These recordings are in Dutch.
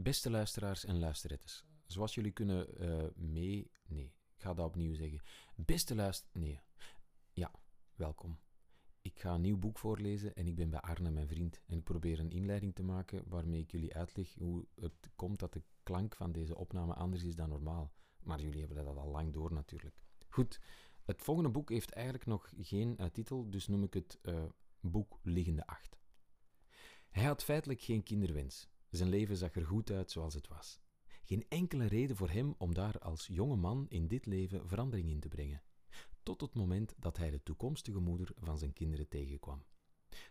Beste luisteraars en luisterettes, zoals jullie kunnen eh, mee... Nee, ik ga dat opnieuw zeggen. Beste luister... Nee. Ja, welkom. Ik ga een nieuw boek voorlezen en ik ben bij Arne, mijn vriend. En ik probeer een inleiding te maken waarmee ik jullie uitleg hoe het komt dat de klank van deze opname anders is dan normaal. Maar jullie hebben dat al lang door natuurlijk. Goed, het volgende boek heeft eigenlijk nog geen uh, titel, dus noem ik het uh, boek Liggende Acht. Hij had feitelijk geen kinderwens. Zijn leven zag er goed uit zoals het was. Geen enkele reden voor hem om daar als jonge man in dit leven verandering in te brengen. Tot het moment dat hij de toekomstige moeder van zijn kinderen tegenkwam.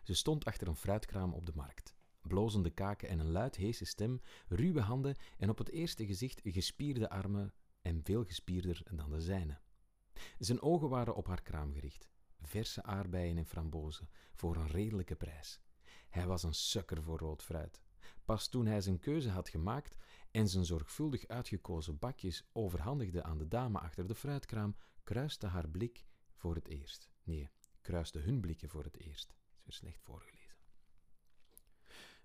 Ze stond achter een fruitkraam op de markt. Blozende kaken en een luid heese stem, ruwe handen en op het eerste gezicht gespierde armen en veel gespierder dan de zijne. Zijn ogen waren op haar kraam gericht. Verse aardbeien en frambozen, voor een redelijke prijs. Hij was een sukker voor rood fruit. Pas toen hij zijn keuze had gemaakt en zijn zorgvuldig uitgekozen bakjes overhandigde aan de dame achter de fruitkraam, kruiste haar blik voor het eerst. Nee, kruiste hun blikken voor het eerst. Dat is weer slecht voorgelezen.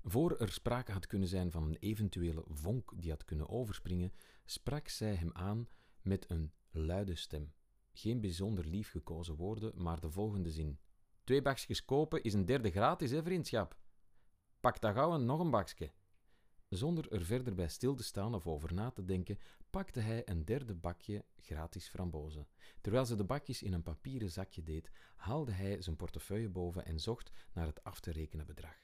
Voor er sprake had kunnen zijn van een eventuele vonk die had kunnen overspringen, sprak zij hem aan met een luide stem. Geen bijzonder lief gekozen woorden, maar de volgende zin. Twee bakjes kopen is een derde gratis, hè, vriendschap? Pak dan gauw nog een bakje. Zonder er verder bij stil te staan of over na te denken, pakte hij een derde bakje gratis frambozen. Terwijl ze de bakjes in een papieren zakje deed, haalde hij zijn portefeuille boven en zocht naar het af te rekenen bedrag.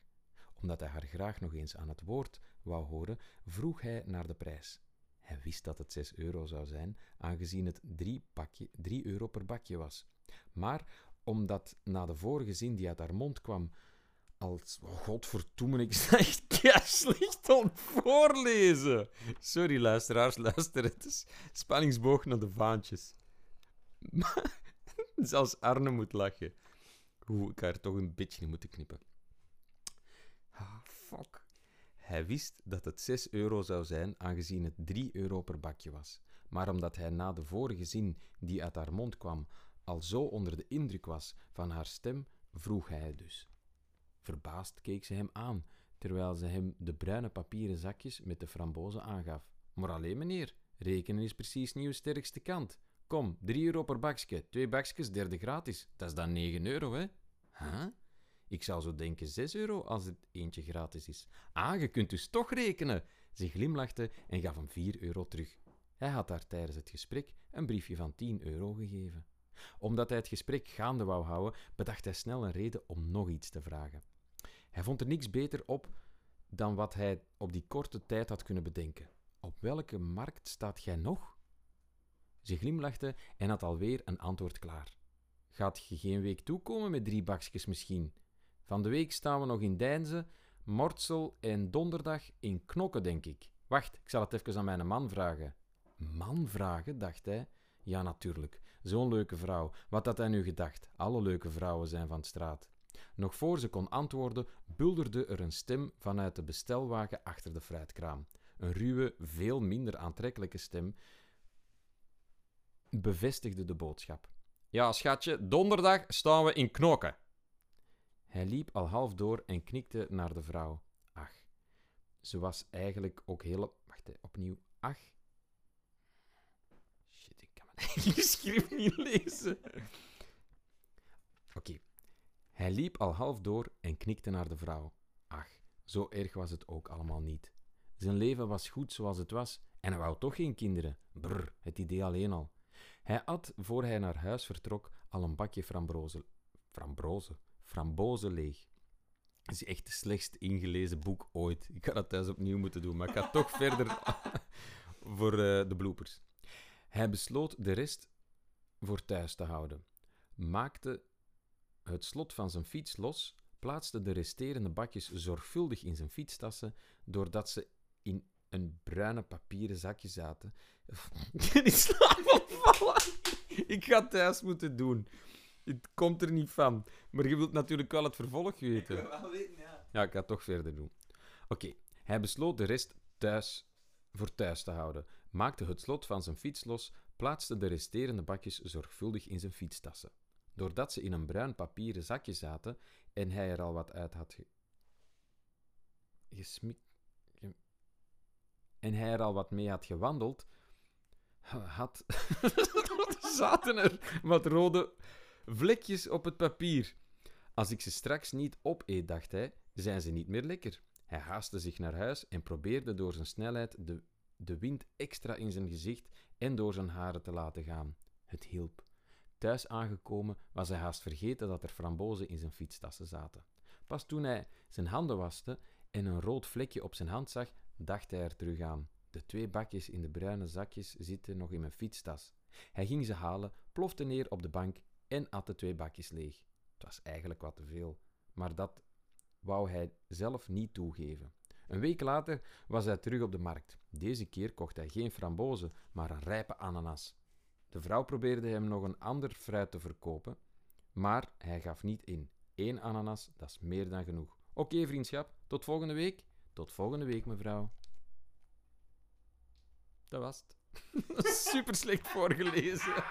Omdat hij haar graag nog eens aan het woord wou horen, vroeg hij naar de prijs. Hij wist dat het 6 euro zou zijn, aangezien het 3, bakje, 3 euro per bakje was. Maar omdat na de vorige zin die uit haar mond kwam, als oh, godverdoemen, ik sta echt kerslicht om voorlezen. Sorry, luisteraars, luister. Het is spanningsboog naar de vaantjes. Zelfs Arne moet lachen. Oeh, ik ga er toch een beetje in moeten knippen. Ah, fuck. Hij wist dat het 6 euro zou zijn, aangezien het 3 euro per bakje was. Maar omdat hij na de vorige zin die uit haar mond kwam al zo onder de indruk was van haar stem, vroeg hij dus. Verbaasd keek ze hem aan, terwijl ze hem de bruine papieren zakjes met de frambozen aangaf. Maar alleen, meneer, rekenen is precies niet uw sterkste kant. Kom, 3 euro per bakje, twee bakjes, derde gratis. Dat is dan 9 euro, hè? Huh? Ik zou zo denken 6 euro als het eentje gratis is. Ah, je kunt dus toch rekenen. Ze glimlachte en gaf hem 4 euro terug. Hij had haar tijdens het gesprek een briefje van 10 euro gegeven. Omdat hij het gesprek gaande wou houden, bedacht hij snel een reden om nog iets te vragen. Hij vond er niks beter op dan wat hij op die korte tijd had kunnen bedenken. Op welke markt staat gij nog? Ze glimlachte en had alweer een antwoord klaar. Gaat je geen week toekomen met drie bakjes misschien? Van de week staan we nog in Deinze, Mortsel en donderdag in Knokken, denk ik. Wacht, ik zal het even aan mijn man vragen. Man vragen, dacht hij. Ja, natuurlijk. Zo'n leuke vrouw. Wat had hij nu gedacht? Alle leuke vrouwen zijn van straat. Nog voor ze kon antwoorden, bulderde er een stem vanuit de bestelwagen achter de fruitkraam. Een ruwe, veel minder aantrekkelijke stem bevestigde de boodschap. Ja, schatje, donderdag staan we in Knokken. Hij liep al half door en knikte naar de vrouw. Ach, ze was eigenlijk ook heel... Wacht, opnieuw. Ach. Schrift niet lezen. Oké. Hij liep al half door en knikte naar de vrouw. Ach, zo erg was het ook allemaal niet. Zijn leven was goed zoals het was en hij wou toch geen kinderen. Brr, het idee alleen al. Hij at, voor hij naar huis vertrok, al een bakje frambozen. Frambozen? Frambozen leeg. Het is echt het slechtst ingelezen boek ooit. Ik ga dat thuis opnieuw moeten doen, maar ik ga toch verder voor uh, de bloopers. Hij besloot de rest voor thuis te houden, maakte het slot van zijn fiets los, plaatste de resterende bakjes zorgvuldig in zijn fietstassen, doordat ze in een bruine papieren zakje zaten. Die slaap vallen. Ik ga thuis moeten doen. Het komt er niet van. Maar je wilt natuurlijk wel het vervolg weten. Ik wil wel weten, ja. Ja, ik ga het toch verder doen. Oké, hij besloot de rest thuis voor thuis te houden, maakte het slot van zijn fiets los, plaatste de resterende bakjes zorgvuldig in zijn fietstassen. Doordat ze in een bruin papieren zakje zaten en hij er al wat uit had ge... en hij er al wat mee had gewandeld, had... zaten er wat rode vlekjes op het papier. Als ik ze straks niet opeet, dacht hij, zijn ze niet meer lekker. Hij haastte zich naar huis en probeerde door zijn snelheid de, de wind extra in zijn gezicht en door zijn haren te laten gaan. Het hielp. Thuis aangekomen was hij haast vergeten dat er frambozen in zijn fietstassen zaten. Pas toen hij zijn handen waste en een rood vlekje op zijn hand zag, dacht hij er terug aan. De twee bakjes in de bruine zakjes zitten nog in mijn fietstas. Hij ging ze halen, plofte neer op de bank en at de twee bakjes leeg. Het was eigenlijk wat te veel, maar dat wou hij zelf niet toegeven. Een week later was hij terug op de markt. Deze keer kocht hij geen frambozen, maar een rijpe ananas. De vrouw probeerde hem nog een ander fruit te verkopen, maar hij gaf niet in. Eén ananas, dat is meer dan genoeg. Oké, vriendschap, tot volgende week. Tot volgende week, mevrouw. Dat was het. Super slecht voorgelezen.